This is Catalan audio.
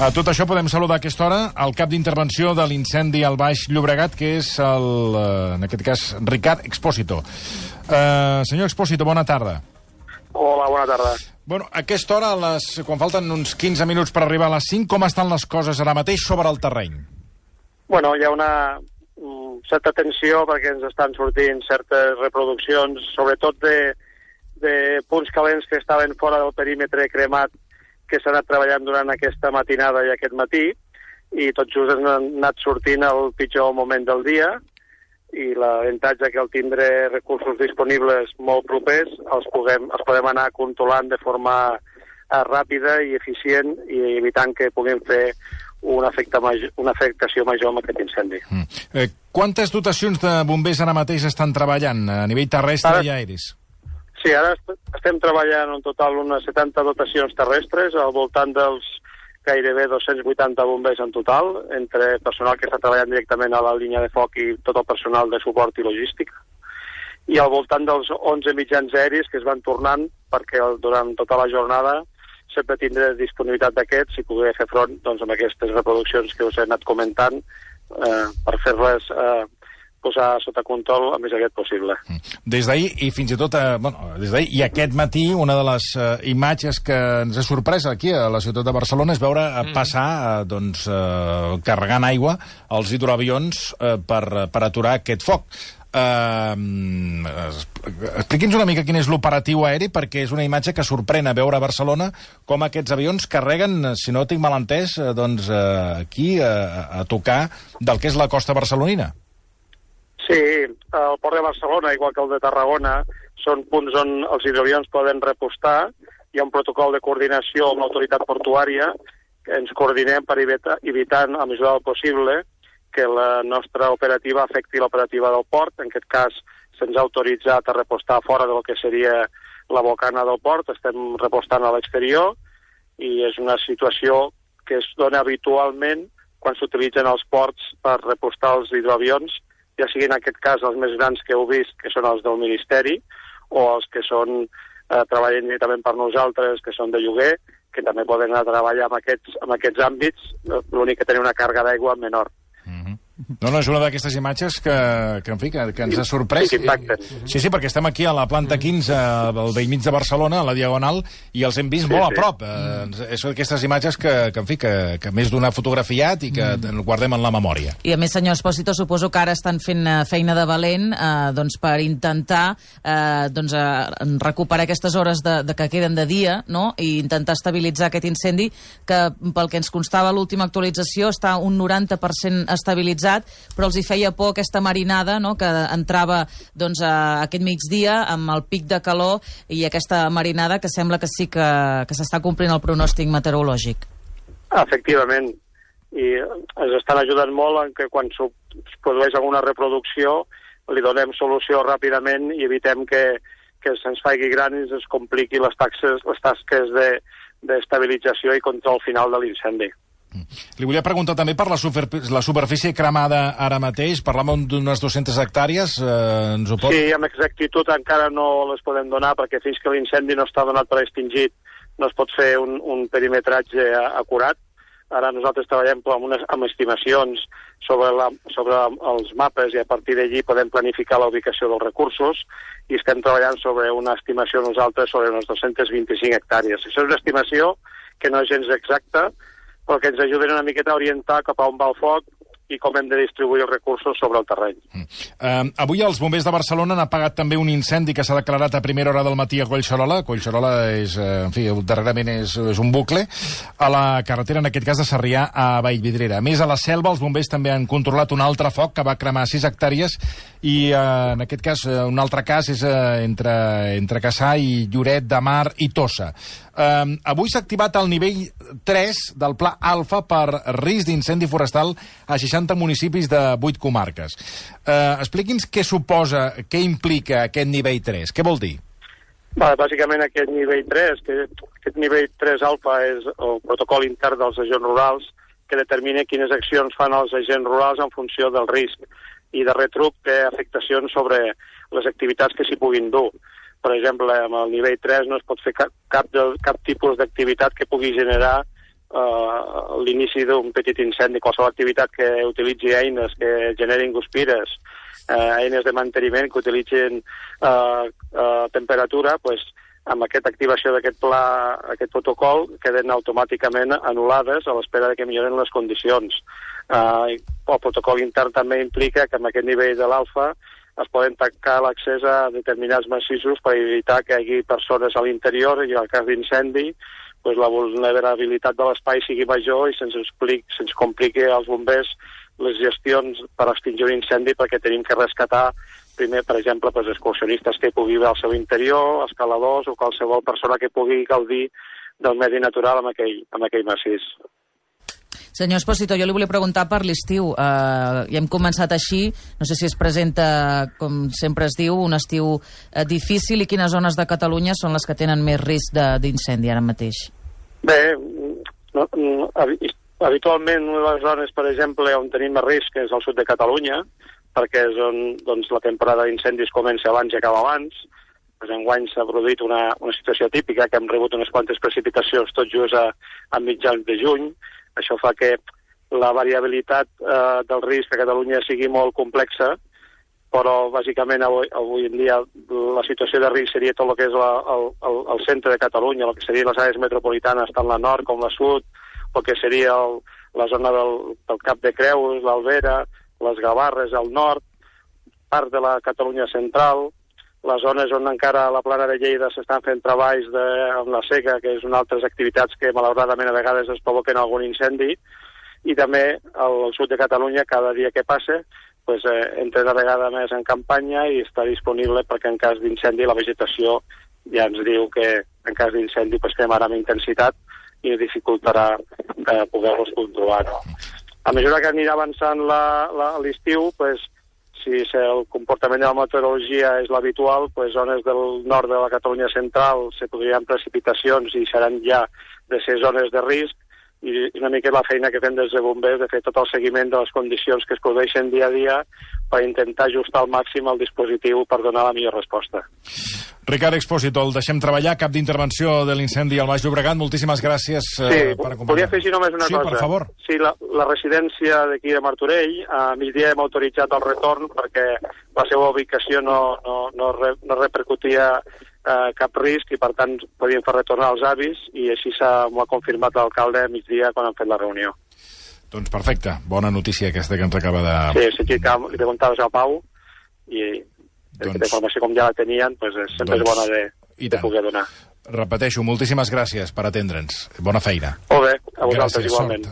A tot això podem saludar a aquesta hora el cap d'intervenció de l'incendi al Baix Llobregat, que és, el, eh, en aquest cas, Ricard Expósito. Uh, senyor Expósito, bona tarda. Hola, bona tarda. Bueno, a aquesta hora, les, quan falten uns 15 minuts per arribar a les 5, com estan les coses ara mateix sobre el terreny? Bueno, hi ha una mm, certa tensió perquè ens estan sortint certes reproduccions, sobretot de, de punts calents que estaven fora del perímetre cremat que s'ha anat treballant durant aquesta matinada i aquest matí, i tot just han anat sortint el pitjor moment del dia, i l'avantatge que al tindre recursos disponibles molt propers els, puguem, els podem anar controlant de forma eh, ràpida i eficient i evitant que puguem fer un efecte major, una afectació major amb aquest incendi. Mm. Eh, quantes dotacions de bombers ara mateix estan treballant a nivell terrestre ara, i aeris? Sí, ara estem treballant en total unes 70 dotacions terrestres, al voltant dels gairebé 280 bombers en total, entre personal que està treballant directament a la línia de foc i tot el personal de suport i logística. I al voltant dels 11 mitjans aeris que es van tornant perquè durant tota la jornada sempre tindré disponibilitat d'aquests i poder fer front doncs, amb aquestes reproduccions que us he anat comentant eh, per fer-les eh, posar sota control el més aviat possible. Mm. Des d'ahir i fins i tot, eh, bueno, des d'ahir i aquest matí, una de les eh, imatges que ens ha sorprès aquí a la ciutat de Barcelona és veure eh, mm. passar, eh, doncs, eh, carregant aigua els hidroavions eh, per, per aturar aquest foc. Uh, Expliqui'ns una mica quin és l'operatiu aeri, perquè és una imatge que sorprèn a veure a Barcelona com aquests avions carreguen, si no tinc mal entès, eh, doncs, uh, aquí uh, a tocar del que és la costa barcelonina. Sí, el port de Barcelona, igual que el de Tarragona, són punts on els hidroavions poden repostar. Hi ha un protocol de coordinació amb l'autoritat portuària que ens coordinem per evitar, evitant, a mesura del possible, que la nostra operativa afecti l'operativa del port. En aquest cas, se'ns ha autoritzat a repostar fora del que seria la bocana del port. Estem repostant a l'exterior i és una situació que es dona habitualment quan s'utilitzen els ports per repostar els hidroavions ja sigui en aquest cas els més grans que heu vist, que són els del Ministeri, o els que són eh, treballen directament per nosaltres, que són de lloguer, que també poden anar a treballar en aquests, en aquests àmbits, l'únic que tenen una càrrega d'aigua menor. No, no, és una d'aquestes imatges que, que, en fi, que, que ens ha sorprès. Sí, sí, sí, perquè estem aquí a la planta 15, al vell mig de Barcelona, a la Diagonal, i els hem vist sí, molt sí. a prop. Eh, és d'aquestes imatges que, que, en fi, que, que més d'una fotografiat i que mm. guardem en la memòria. I a més, senyor Espòsito, suposo que ara estan fent eh, feina de valent eh, doncs per intentar eh, doncs, eh, recuperar aquestes hores de, de que queden de dia no? i intentar estabilitzar aquest incendi que, pel que ens constava l'última actualització, està un 90% estabilitzat pesat, però els hi feia por aquesta marinada no?, que entrava doncs, a aquest migdia amb el pic de calor i aquesta marinada que sembla que sí que, que s'està complint el pronòstic meteorològic. Efectivament, i ens estan ajudant molt en que quan es produeix alguna reproducció li donem solució ràpidament i evitem que, que se'ns faci gran i es compliqui les, taxes, les tasques d'estabilització de, i control final de l'incendi. Li volia preguntar també per la, super, la superfície cremada ara mateix. Parlàvem d'unes 200 hectàrees. Eh, ens ho pot... Sí, amb exactitud encara no les podem donar perquè fins que l'incendi no està donat per extingit no es pot fer un, un perimetratge acurat. Ara nosaltres treballem amb, unes, amb estimacions sobre, la, sobre els mapes i a partir d'allí podem planificar la ubicació dels recursos i estem treballant sobre una estimació nosaltres sobre unes 225 hectàrees. Això és una estimació que no és gens exacta, però que ens ajuden una miqueta a orientar cap a on va el foc i com hem de distribuir els recursos sobre el terreny. Mm. Uh, avui els bombers de Barcelona han apagat també un incendi que s'ha declarat a primera hora del matí a Collserola. Collserola és, uh, en fi, darrerament és, és un bucle, a la carretera, en aquest cas, de Sarrià a Vallvidrera. A més, a la selva, els bombers també han controlat un altre foc que va cremar 6 hectàrees i, uh, en aquest cas, uh, un altre cas és uh, entre, entre Cassà i Lloret de Mar i Tossa. Uh, avui s'ha activat el nivell 3 del Pla Alfa per risc d'incendi forestal a 60 municipis de 8 comarques. Uh, Expliqui'ns què suposa, què implica aquest nivell 3. Què vol dir? Va, bàsicament aquest nivell 3, que aquest nivell 3 alfa és el protocol intern dels agents rurals que determina quines accions fan els agents rurals en funció del risc i de retruc té afectacions sobre les activitats que s'hi puguin dur per exemple, amb el nivell 3 no es pot fer cap, cap, de, cap tipus d'activitat que pugui generar uh, l'inici d'un petit incendi, qualsevol activitat que utilitzi eines que generin guspires, uh, eines de manteniment que utilitzin uh, uh, temperatura, pues, amb aquesta activació d'aquest pla, aquest protocol, queden automàticament anul·lades a l'espera que milloren les condicions. Uh, el protocol intern també implica que amb aquest nivell de l'alfa es poden tancar l'accés a determinats massissos per evitar que hi hagi persones a l'interior i en cas d'incendi pues, la vulnerabilitat de l'espai sigui major i se'ns se'ns compliqui als bombers les gestions per extingir un incendi perquè tenim que rescatar primer, per exemple, pues, excursionistes que pugui veure al seu interior, escaladors o qualsevol persona que pugui gaudir del medi natural amb aquell, amb aquell massís. Senyor Esposito, jo li volia preguntar per l'estiu. Uh, ja hem començat així, no sé si es presenta, com sempre es diu, un estiu uh, difícil i quines zones de Catalunya són les que tenen més risc d'incendi ara mateix? Bé, no, no, habitualment una de les zones, per exemple, on tenim més risc és el sud de Catalunya, perquè és on doncs, la temporada d'incendis comença abans i acaba abans. Pues enguany s'ha produït una, una situació típica, que hem rebut unes quantes precipitacions tot just a, a mitjans de juny, això fa que la variabilitat eh, del risc a Catalunya sigui molt complexa, però bàsicament avui, avui en dia la situació de risc seria tot el que és la, el, el, el centre de Catalunya, el que serien les àrees metropolitanes, tant la nord com la sud, el que seria el, la zona del, del Cap de Creus, l'Albera, les Gavarres al nord, part de la Catalunya central, les zones on encara a la plana de Lleida s'estan fent treballs de, amb la seca, que és una altres activitats que malauradament a vegades es provoquen algun incendi, i també al, sud de Catalunya, cada dia que passa, pues, eh, entra una vegada més en campanya i està disponible perquè en cas d'incendi la vegetació ja ens diu que en cas d'incendi pues, fem ara amb intensitat i dificultarà eh, poder-los controlar. No? A mesura que anirà avançant l'estiu, pues, si el comportament de la meteorologia és l'habitual, pues, zones del nord de la Catalunya central se podrien precipitacions i seran ja de ser zones de risc, i una mica la feina que fem des de bombers de fer tot el seguiment de les condicions que es produeixen dia a dia per intentar ajustar al màxim el dispositiu per donar la millor resposta. Ricard Expósito, el deixem treballar, cap d'intervenció de l'incendi al Baix Llobregat. Moltíssimes gràcies eh, sí, per acompanyar. Volia afegir només una sí, cosa. Sí, per favor. Sí, la, la residència d'aquí de Martorell, a migdia hem autoritzat el retorn perquè la seva ubicació no, no, no, re, no repercutia eh, cap risc i per tant podien fer retornar els avis i així m'ho ha confirmat l'alcalde a migdia quan han fet la reunió. Doncs perfecte, bona notícia aquesta que ens acaba de... Sí, sí, que li preguntaves a Pau i doncs... aquesta informació com ja la tenien, doncs sempre doncs... és bona de, de poder donar. Repeteixo, moltíssimes gràcies per atendre'ns. Bona feina. Molt bé, a vosaltres gràcies, igualment. Sort.